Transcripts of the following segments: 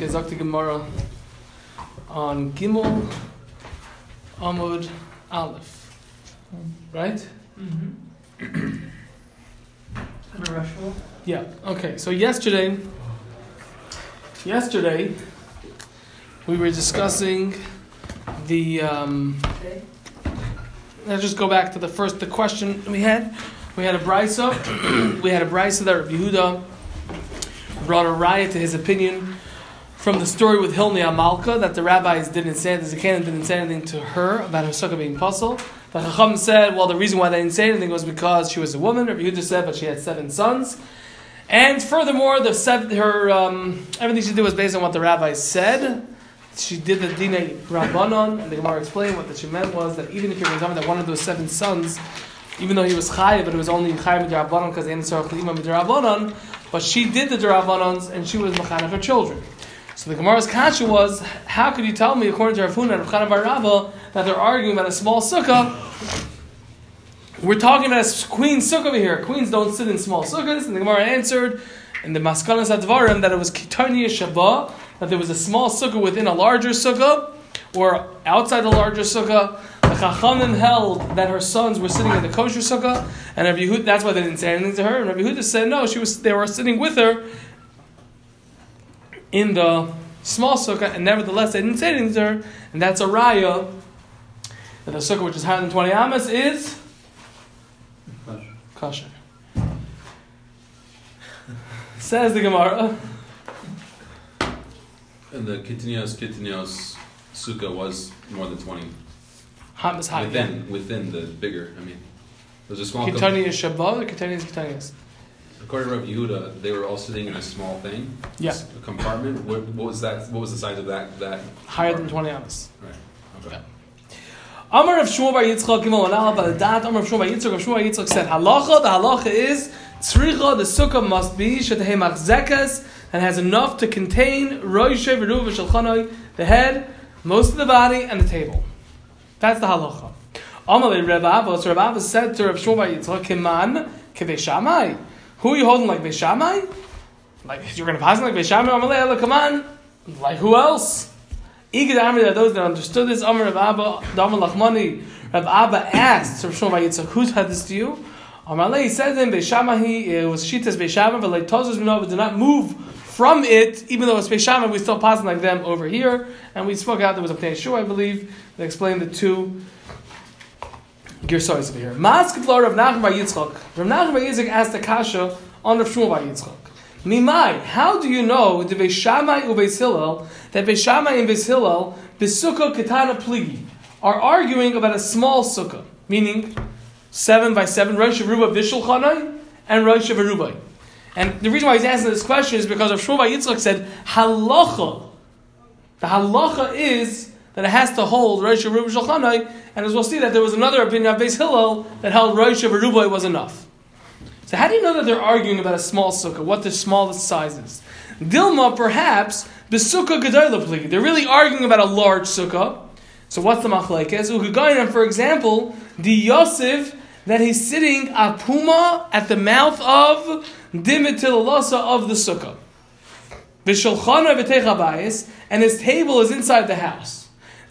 Okay, Zakti Gemara on Gimel Amud Aleph. Right? Mm-hmm. Gonna rush roll. Yeah. Okay. So yesterday, yesterday, we were discussing the. Um, let's just go back to the first the question we had. We had a brisa. we had a brisa that Rabbi Yehuda brought a riot to his opinion from the story with Hilni Amalka that the rabbis didn't say the Zakanim didn't say anything to her about her sukkah being puzzle. The Chacham said, well, the reason why they didn't say anything was because she was a woman. Rabbi Yehuda said, but she had seven sons. And furthermore, the her um, everything she did was based on what the rabbis said. She did the dina rabbanon, and the Gemara explained what that she meant was that even if you're going that one of those seven sons, even though he was chayiv, but it was only chayiv midrabbanon because they didn't start klima midrabbanon, but she did the drabbanons and she was machanah her children. So the Gemara's kasha was, how could you tell me, according to Rav Huna and Rav bar Rava, that they're arguing about a small sukkah? We're talking about a queen sukkah over here. Queens don't sit in small sukkahs. And the Gemara answered in the Maskanas Advarim that it was Kitania Shabbat, that there was a small sukkah within a larger sukkah, or outside the larger sukkah. The Chachamim held that her sons were sitting in the kosher sukkah, and Rabbi Yehuda, that's why they didn't say anything to her. And Rabbi Yehuda said no, she was, they were sitting with her in the small sukkah, and nevertheless they didn't say anything to her, and that's a raya that the sukkah which is higher than 20 amas is kosher. Says the Gemara. And the Kitinios Kitinios Sukkah was more than 20. amas high. Within, within the bigger, I mean. There's a small com- Kitania Shabbat or Kitania Kitanias? According to Rabbi Yehuda, they were all sitting in a small thing. Yeah. A compartment. What, what was that? What was the size of that? That Higher than 20 amas. Right. Okay. Yeah. Amar of Shmuel bar Yitzchak Gimel Anal Baladat Amar of Shmuel bar Yitzchak Rav Shmuel bar Yitzchak said Halacha the halacha is Tzricha the sukkah must be Shetahei Machzekas and has enough to contain Roishe Veruv Shalchanoi the head most of the body and the table that's the halacha Amar le Reb Avos Reb Avos said to Rav Shmuel bar Yitzchak Kiman Kevei Shammai who are you holding like Beishamai like you're going to pass like Beishamai Amar le come on like who else Igad Amri that those that understood this, Amr Rav Abba, Damar Lachmani, Rav Abba asked Rav Shmuel Yitzchak, who's had this to you? Amar he said in him, Beishamahi, it was Shitas Beishama, but like Tozus Minova did not move from it, even though it's Beishama, we still passing like them over here. And we spoke out, there was a Pnei I believe, that explained the two Girsois over here. Mask Flor of Nachum Bar Yitzchak. Rav Nachum Bar Yitzchak asked the Kasha on Rav Shmuel Bar Yitzchak. Mimai, how do you know the Beishamai ubeis Hillel that Beishamai and Beis Hillel besukkah katana pligi are arguing about a small sukkah, meaning seven by seven Rosh Aruba Vishul and Rosh Aruba. And the reason why he's asking this question is because of Shmuel by Yitzchak said halacha. The halacha is that it has to hold Rosh Aruba Vishul Chanai, and as we'll see that there was another opinion of Beis Hillel that held Rosh Aruba was enough. So how do you know that they're arguing about a small sukkah? What the smallest size is? Dilma, perhaps the sukkah gedola pligi. They're really arguing about a large sukkah. So what's the machlekes? Ukagayin, for example, the Yosef that he's sitting apuma at the mouth of dimitilalosa of the sukkah. V'sholchana v'techabayis, and his table is inside the house.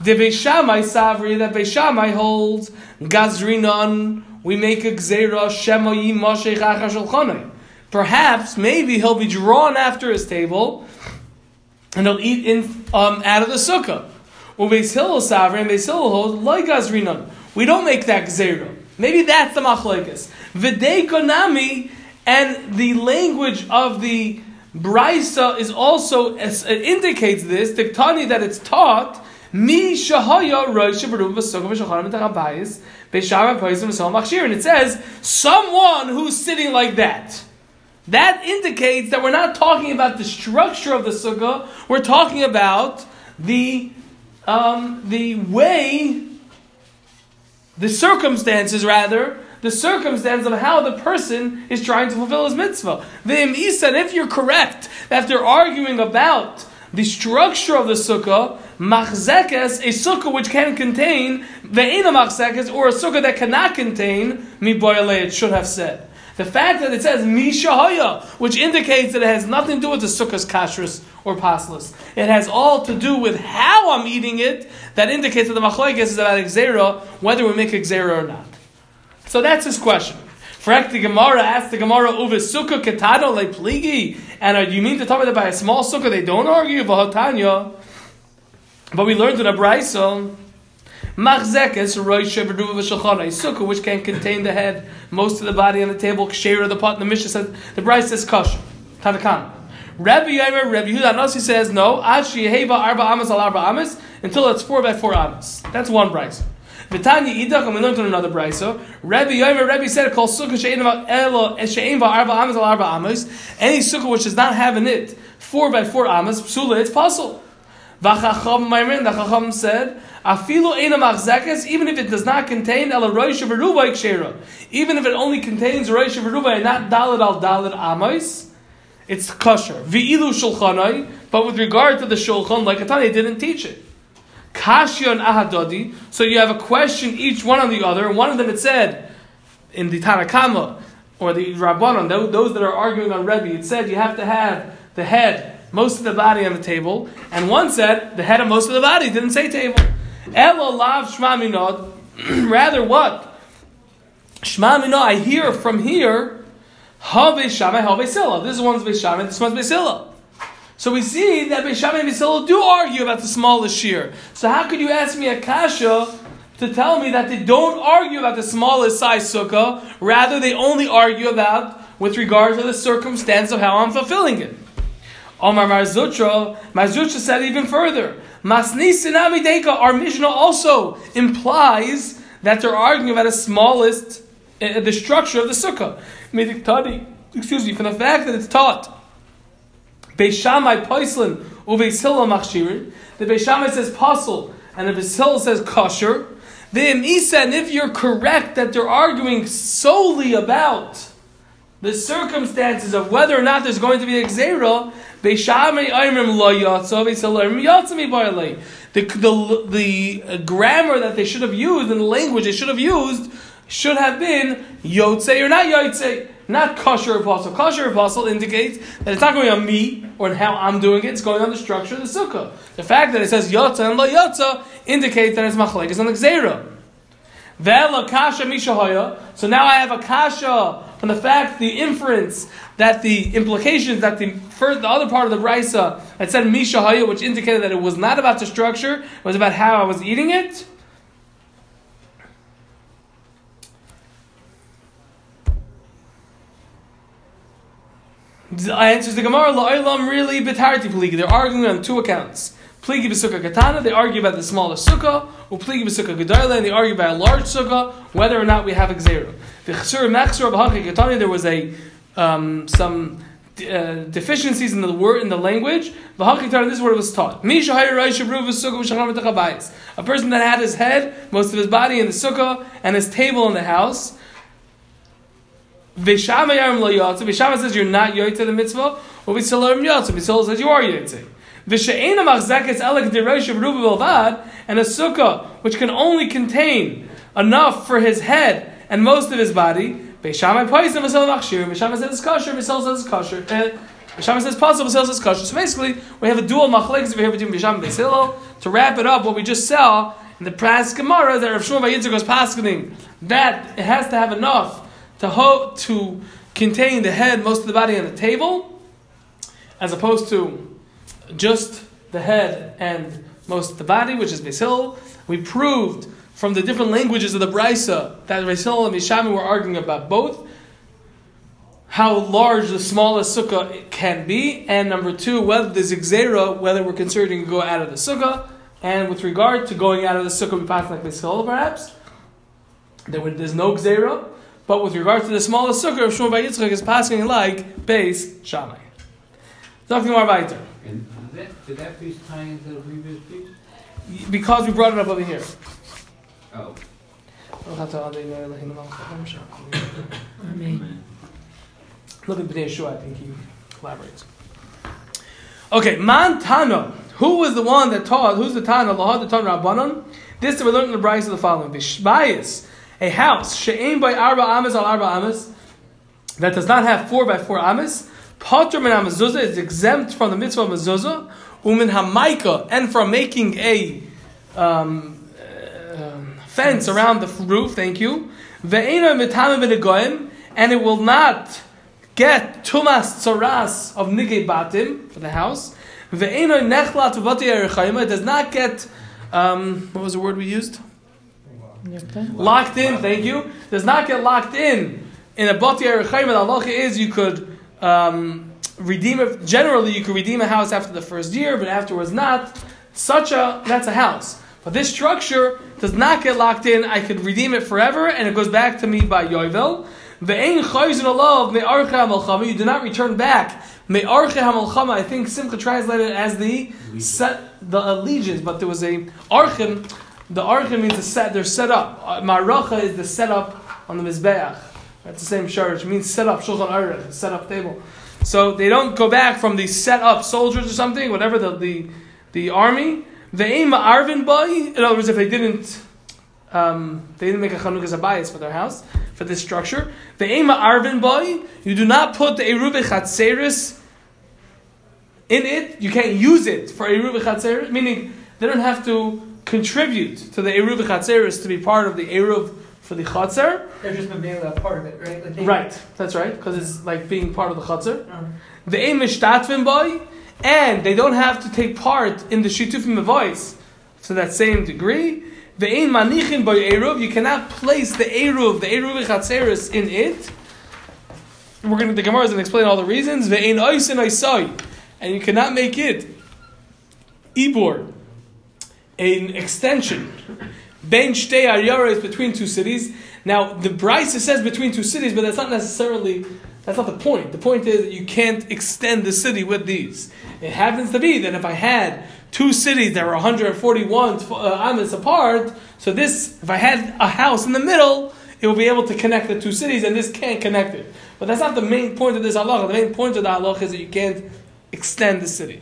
The Beishamai Savri that Beishamai holds Gazrinon. We make a gzera shemo yimashech achashulchanai. Perhaps, maybe he'll be drawn after his table, and he'll eat in um, out of the sukkah. Ubeis Hillel Savri and Beis holds like Gazrinon. We don't make that gzera. Maybe that's the machlekes. V'dei konami, and the language of the Brisa is also indicates this. Tiktani that it's taught. Mi shahaya rosh v'ruv v'sukkah v'shachanam v'tarabayis b'shara poisim v'sol machshir. And it says someone who's sitting like that. That indicates that we're not talking about the structure of the sukkah. We're talking about the um, the way, the circumstances rather, the circumstance of how the person is trying to fulfill his mitzvah. V'im isa, and if you're correct that they're arguing about the structure of the sukkah, machzekes, a sukkah which can contain ve'ina machzekes, or a sukkah that cannot contain miboyale, it should have said. The fact that it says Mishahaya, which indicates that it has nothing to do with the sukkah's kashrus or paslas. It has all to do with how I'm eating it, that indicates that the machlokes is about exera, whether we make exera or not. So that's his question. Frek the Gemara asked the Gemara uve sukkah ketano le pligi, and uh, you mean to tell me that by a small sukkah they don't argue v'hatanya? But we learned in a brayso. Machzekes roisha v'ruva v'shulchana, a sukkah which can contain the head, most of the body on the table, kshera the pot. And the Mishnah says the brayso says kosher. Tanakam. Rabbi Yomer, Rabbi Yehuda Nasi says no. Ashi yeheva arba amas al arba amas until it's four by four amas. That's one brayso. V'tanya idach, and we learned in another brayso. Rabbi Yomer, Rabbi said, "Kol sukkah she'ein elo arba amas al arba amas." Any sukkah which does not have in it four by four amas, psula, it's puzzle. V'chacham the chacham said, "Afilu eina machzekes, even if it does not contain el roish v'ruba ikshera, even if it only contains roish v'ruba and not dalad al dalad amos, it's kosher. V'ilu shulchanai, but with regard to the shulchan, like Atani didn't teach it. Kashyon ahadodi, so you have a question each one on the other, and one of them it said in the Tanakama or the Rabbanon, those that are arguing on Rebbe, it said you have to have the head most of the body on the table, and one said the head of most of the body didn't say table. Elo lav shma. Rather, what? Shma minod. I hear from here. Ha beishamai, ha beisila. This one's beishamai. This one's beisila. So we see that beishamai and beisila do argue about the smallest shear. So how could you ask me a kasha? To tell me that they don't argue about the smallest size sukkah, rather they only argue about with regard to the circumstance of how I'm fulfilling it. Omar Mar Zutra, Marzutra said even further. Masni Sinami Deka, our Mishnah also implies that they're arguing about the smallest, uh, the structure of the sukkah. Excuse me, from the fact that it's taught. Beishamai Poislin, Uveisila Machshirin. The Beishamai says puzzle, and the Beisila says kosher. The Imisa, and if you're correct that they're arguing solely about the circumstances of whether or not there's going to be a Xera, the, the, the grammar that they should have used and the language they should have used should have been Yotze or not Yotze, not kosher apostle. Kosher apostle indicates that it's not going on me or how I'm doing it, it's going on the structure of the sukkah. The fact that it says Yotze and Lo Yotze indicates that it's machlekes on the Xera. So now I have a kasha from the fact, the inference that the implications that the first, the other part of the brisa that said mishahaya, which indicated that it was not about the structure, it was about how I was eating it. Answers the Gemara, La'ilam really bitarti. They're arguing on two accounts. Pligi b'sukkah katana, they argue about the smaller sukkah, or pligi b'sukkah gedayla, and they argue about a large sukkah, whether or not we have exera. The chsur machsur b'haki katana, there was a um, some uh, deficiencies in the word in the language. V'haki this is what it was taught. A person that had his head, most of his body in the sukkah, and his table in the house. Vishama yarim lo yotze. Vishama says you're not yoyte the mitzvah. Or Vishalarim yotze. Vishal says you are yoyte. V'she'ena machzekes elek of ruba and a sukkah which can only contain enough for his head and most of his body. Beishamai poisim v'sel machshir. Beishamai says it's kosher. V'sel says it's kosher. Eh, Beishamai says possible. V'sel says kosher. So basically, we have a dual machlekes over here between Beishamai and Beisil. To wrap it up, what we just saw in the Pras Gemara that Rav Shmuel Yitzchak was paskening that it has to have enough to ho- to contain the head, most of the body, on the table, as opposed to just the head and most of the body, which is Basil. We proved from the different languages of the Brisa that Basil and Mishami were arguing about both. How large the smallest sukkah can be, and number two, whether there's xera, whether we're considering to go out of the sukkah, and with regard to going out of the sukkah, we pass like Basil perhaps. There, there's no xera, but with regard to the smallest sukkah of Shmuel Yitzchak is passing like base Shammai. Talking more weiter. And that, did that piece tie into the previous piece? Because we brought it up over here. Oh. Look at Pnei Yehoshua, I think he collaborates. Okay, Man Tano. Who was the one that taught? Who's the Tana? Lahad the Tana Rabbanon. This we learned in the brisa of the following: Bishbayis, a house she'ain by arba amas al arba amas, that does not have four by four amis, Potter min mezuzah is exempt from the mitzvah of mezuzah, umin hamaika, and from making a um, uh, fence around the roof. Thank you. Ve'ena mitame b'negoyim, and it will not get tumas tzaras of nigei batim for the house. Ve'ena nechla tuvati erechayim. It does not get um, what was the word we used? Locked in. Thank you. Does not get locked in in a bati erechayim. The halacha is you could. Um, redeem it. Generally, you could redeem a house after the first year, but afterwards not. Such a that's a house. But this structure does not get locked in. I could redeem it forever, and it goes back to me by Yovel. Ve'ein chayzin alav me'arche hamalchama. You do not return back. I think Simcha translated as the set, the allegiance, but there was a archim. The archim means the set. They're set up. Uh, Maracha is the setup on the mizbeach. That's the same sharish. It means set up shulchan aruch, set up table. So they don't go back from the set up soldiers or something, whatever the the, the army. The aim arvin boy. In other words, if they didn't. Um, they didn't make a Chanukas Habayis for their house, for this structure. The Ema Arvin boy, you do not put the Erube Chatzeris in it. You can't use it for Erube Chatzeris, meaning they don't have to contribute to the Erube Chatzeris to be part of the Eruv for the Chatzer. They're just a part of it, right? Like Right, that's right, because it's like being part of the Chatzer. Um, The aim is boy, and they don't have to take part in the shitufim the voice to that same degree. The aim manichin boy eruv, you cannot place the eruv, the eruv chatzeris in it. We're going to the Gemara is going to explain all the reasons. The ain oisin oisai, and you cannot make it ibor, an extension. Ben is between two cities. Now the Brisa says between two cities, but that's not necessarily that's not the point. The point is that you can't extend the city with these. It happens to be that if I had two cities that were 141 uh, apart, so this, if I had a house in the middle, it will be able to connect the two cities, and this can't connect it. But that's not the main point of this halacha. The main point of the halacha is that you can't extend the city.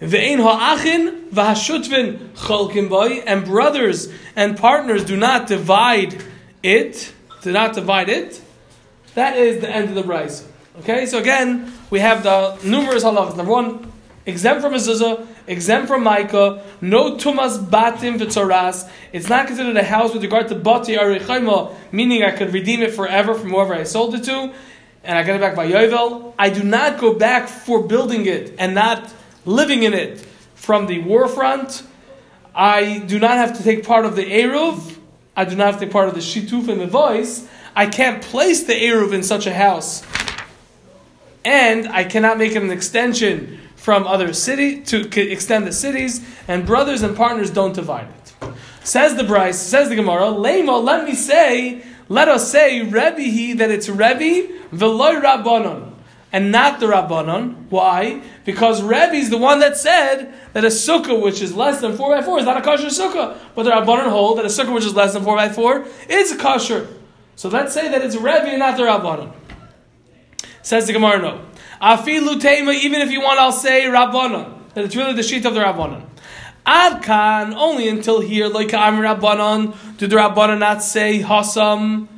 Ve'ein ha'achin v'hashutvin cholkim boy, and brothers and partners do not divide it, do not divide it. That is the end of the brisa. Okay, so again, we have the numerous halachas. Number one, exempt from mezuzah, exempt from maika, no tumas batim v'tzoras. It's not considered a house with regard to bati arichayma, meaning I could redeem it forever from whoever I sold it to, and I get it back by Yovel. I do not go back for building it and not living in it from the war front. I do not have to take part of the Eruv. I do not have to take part of the Shituf and the voice. I can't place the Eruv in such a house. And I cannot make it an extension from other city to extend the cities, and brothers and partners don't divide it. Says the brisa, says the Gemara, Lema, let me say, let us say, Rebbe that it's Rebbe, veloy Rabbanon, and not the Rabbanon. Why? Because Rebbe is the one that said that a sukkah which is less than 4 by 4 is not a kosher sukkah, but the Rabbanon hold that a sukkah which is less than 4 by 4 is a kosher. So let's say that it's Rebbe and not the Rabbanon. Says the Gemara, no. Afilu tema, even if you want, I'll say Rabbanon. That it's really the sheet of the Rabbanon. Ad kan, only until here, like I'm Rabbanon, do the Rabbanon not say Hasam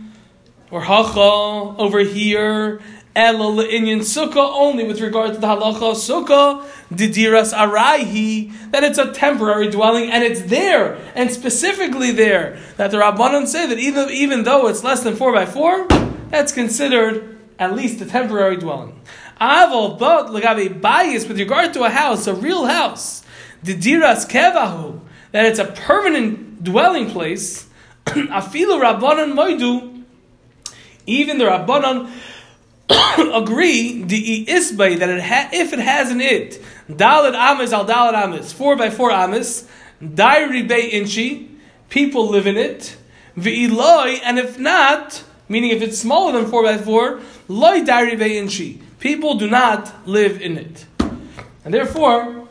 or Hacha over here? Ela le'inyan sukkah, only with regard to the halacha sukkah, didiras araihi, that it's a temporary dwelling and it's there, and specifically there, that the Rabbanon say that even, even though it's less than 4 by 4 that's considered at least a temporary dwelling. Aval, but legabe bias with regard to a house, a real house, didiras kevahu, that it's a permanent dwelling place, afilu rabbanon moidu, even the rabbanon agree the isbay that it ha- if it has an it dalad amis al dalad amis four by four amis diary bay inchi people live in it ve'iloi and if not meaning if it's smaller than four by four loy diary bay inchi people do not live in it. And therefore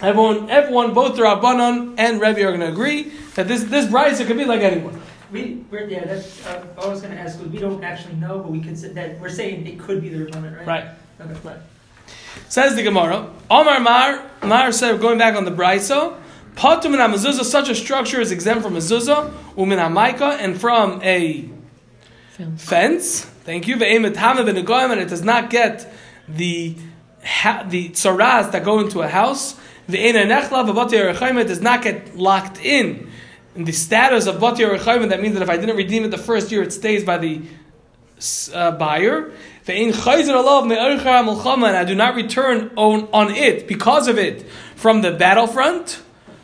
everyone everyone both the Rabbanon and Rebbe are going to agree that this this brisa could be like anyone we, we're, yeah, that's, uh, I was going to ask, we don't actually know, but we could say that we're saying it could be the Rabbanon, right? right Okay. Right. Says the Gemara, Omar Mar, Mar said, going back on the Braiso, Patum and mezuzah, such a structure is exempt from a mezuzah, umin hamaika, and from a fence. Thank you. Ve'emet hama v'negoyim, and it does not get the ha- the tsaras that go into a house. Ve'ena nechla v'bati yerachayim, it does not get locked in. In the status of bati yerachayim, that means that if I didn't redeem it the first year, it stays by the uh, buyer. And I do not return on, on it because of it from the battlefront.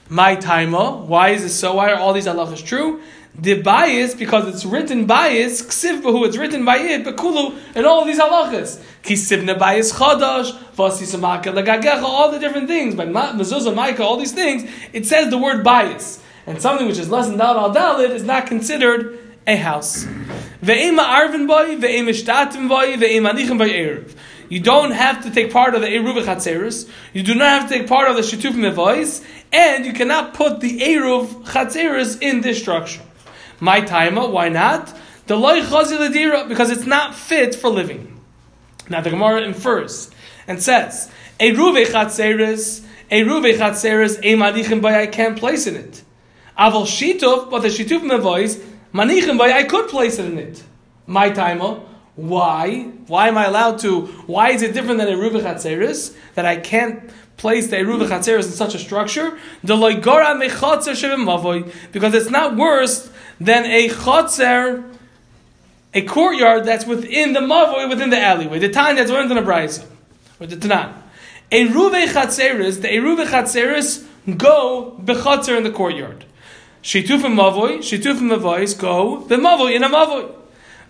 My taima. Why is it so? Why are all these halachas true? The bias because it's written bias ksiv who it's written by it bekulu and all these halachas kisivna bias chadash vasisamaka lagagecha all the different things by mezuzah maika all these things it says the word bias and something which is less than al dalit is not considered a house you don't have to take part of the Eruv Chatzeris. You do not have to take part of the Shituf Mevois. And you cannot put the Eruv Chatzeris in this structure. My taima, why not? The chazi because it's not fit for living. Now the Gemara infers and says, a ruve chatzeres, a ruve chatzeres, a manichin boy, I can't place in it. Aval shituf, but the shituf mevois, manichin boy, I could place it in it. My timer. Oh, why? Why am I allowed to? Why is it different than a ruve chatzeres that I can't place the Eruv Chatzeres in such a structure, the loigora mechatzer shevim mavoy, because it's not worse than a chatzer, a courtyard that's within the mavoy, within the alleyway. The time that's learned in a brayso, or the tanan. Eruv Chatzeres, the Eruv Chatzeres go bechatzer in the courtyard. Shitufim mavoy, shitufim mavois go the mavoy in a mavoy.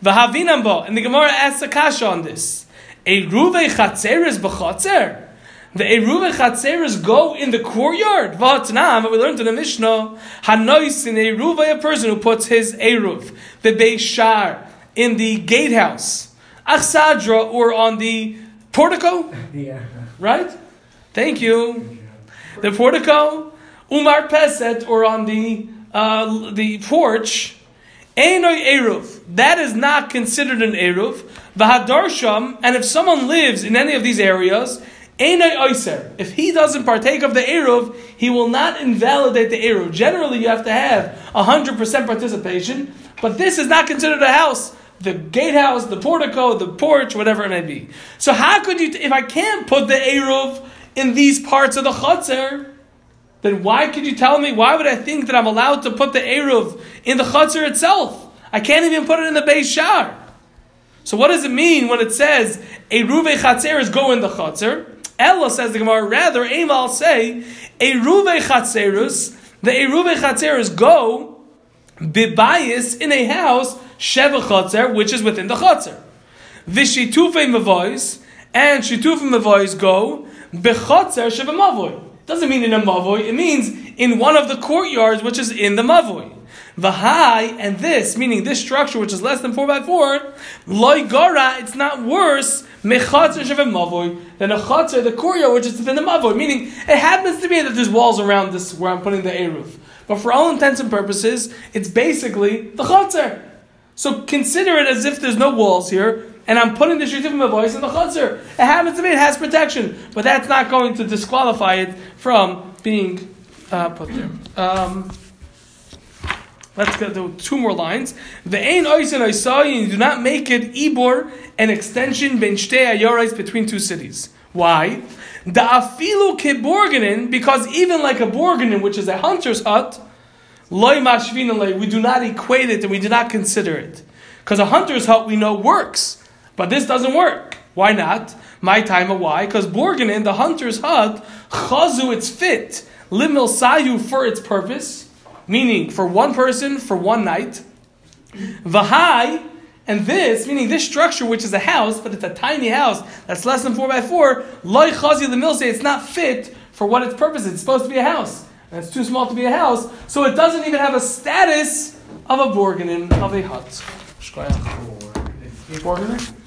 V'havinam bo, and the Gemara asks a kasha on this. Eruv Chatzeres bechatzer. The Eruv Chatzeres go in the courtyard. But we learned in the Mishnah, Hanois in Eruv, a person who puts his Eruv, the Beishar, in the gatehouse, Achsadra, or on the portico, Yeah. right? Thank you. The portico, Umar Peset, or on the uh, the porch, Einoi Eruv. That is not considered an Eruv. Vahadarsham, and if someone lives in any of these areas, Einoi Oiser. If he doesn't partake of the Eruv, he will not invalidate the Eruv. Generally, you have to have 100% participation, but this is not considered a house. The gatehouse, the portico, the porch, whatever it may be. So how could you, if I can't put the Eruv in these parts of the Chatzar, then why could you tell me, why would I think that I'm allowed to put the Eruv in the Chatzar itself? I can't even put it in the Beis Shar. So what does it mean when it says Eruve Chatzeres go in the Chatzar? Ella says the Gemara, rather, Aim say, Eruve Chatzeres, the Eruve Chatzeres go bibayis in a house, Sheva Chatzer, which is within the Chatzer. Vishitufe Mavois, and Shitufe Mavois go, Bechatzer Sheva Mavoy. Doesn't mean in a mavoi. it means in one of the courtyards which is in the Mavoy. Vahai, and this, meaning this structure which is less than 4 by 4 loy gara, it's not worse, mechatzer shevem mavoy, than a chatzer, the courtyard which is within the mavoi. Meaning, it happens to be that there's walls around this where I'm putting the Eruv. But for all intents and purposes, it's basically the chatzer. So consider it as if there's no walls here, and I'm putting the Shitif Mavois in the Chatzar. It happens to me, it has protection, but that's not going to disqualify it from being uh, put there. Um, let's get to two more lines. The Ein Oisin Oisayin, you do not make it Ibor, an extension ben Ayorais between two cities. Why? The Afilu Keborganin, because even like a Borganin, which is a hunter's hut, Loy we do not equate it and we do not consider it. Because a hunter's hut we know works. But this doesn't work. Why not? My time of why? Because Borganin, the hunter's hut, chazu, it's fit. Limil sayu for its purpose, meaning for one person, for one night. Vahai, and this, meaning this structure, which is a house, but it's a tiny house that's less than 4 by 4 loy chazi limil say it's not fit for what its purpose is. It's supposed to be a house. And it's too small to be a house, so it doesn't even have a status of a Borganin, of a hut. Borganin?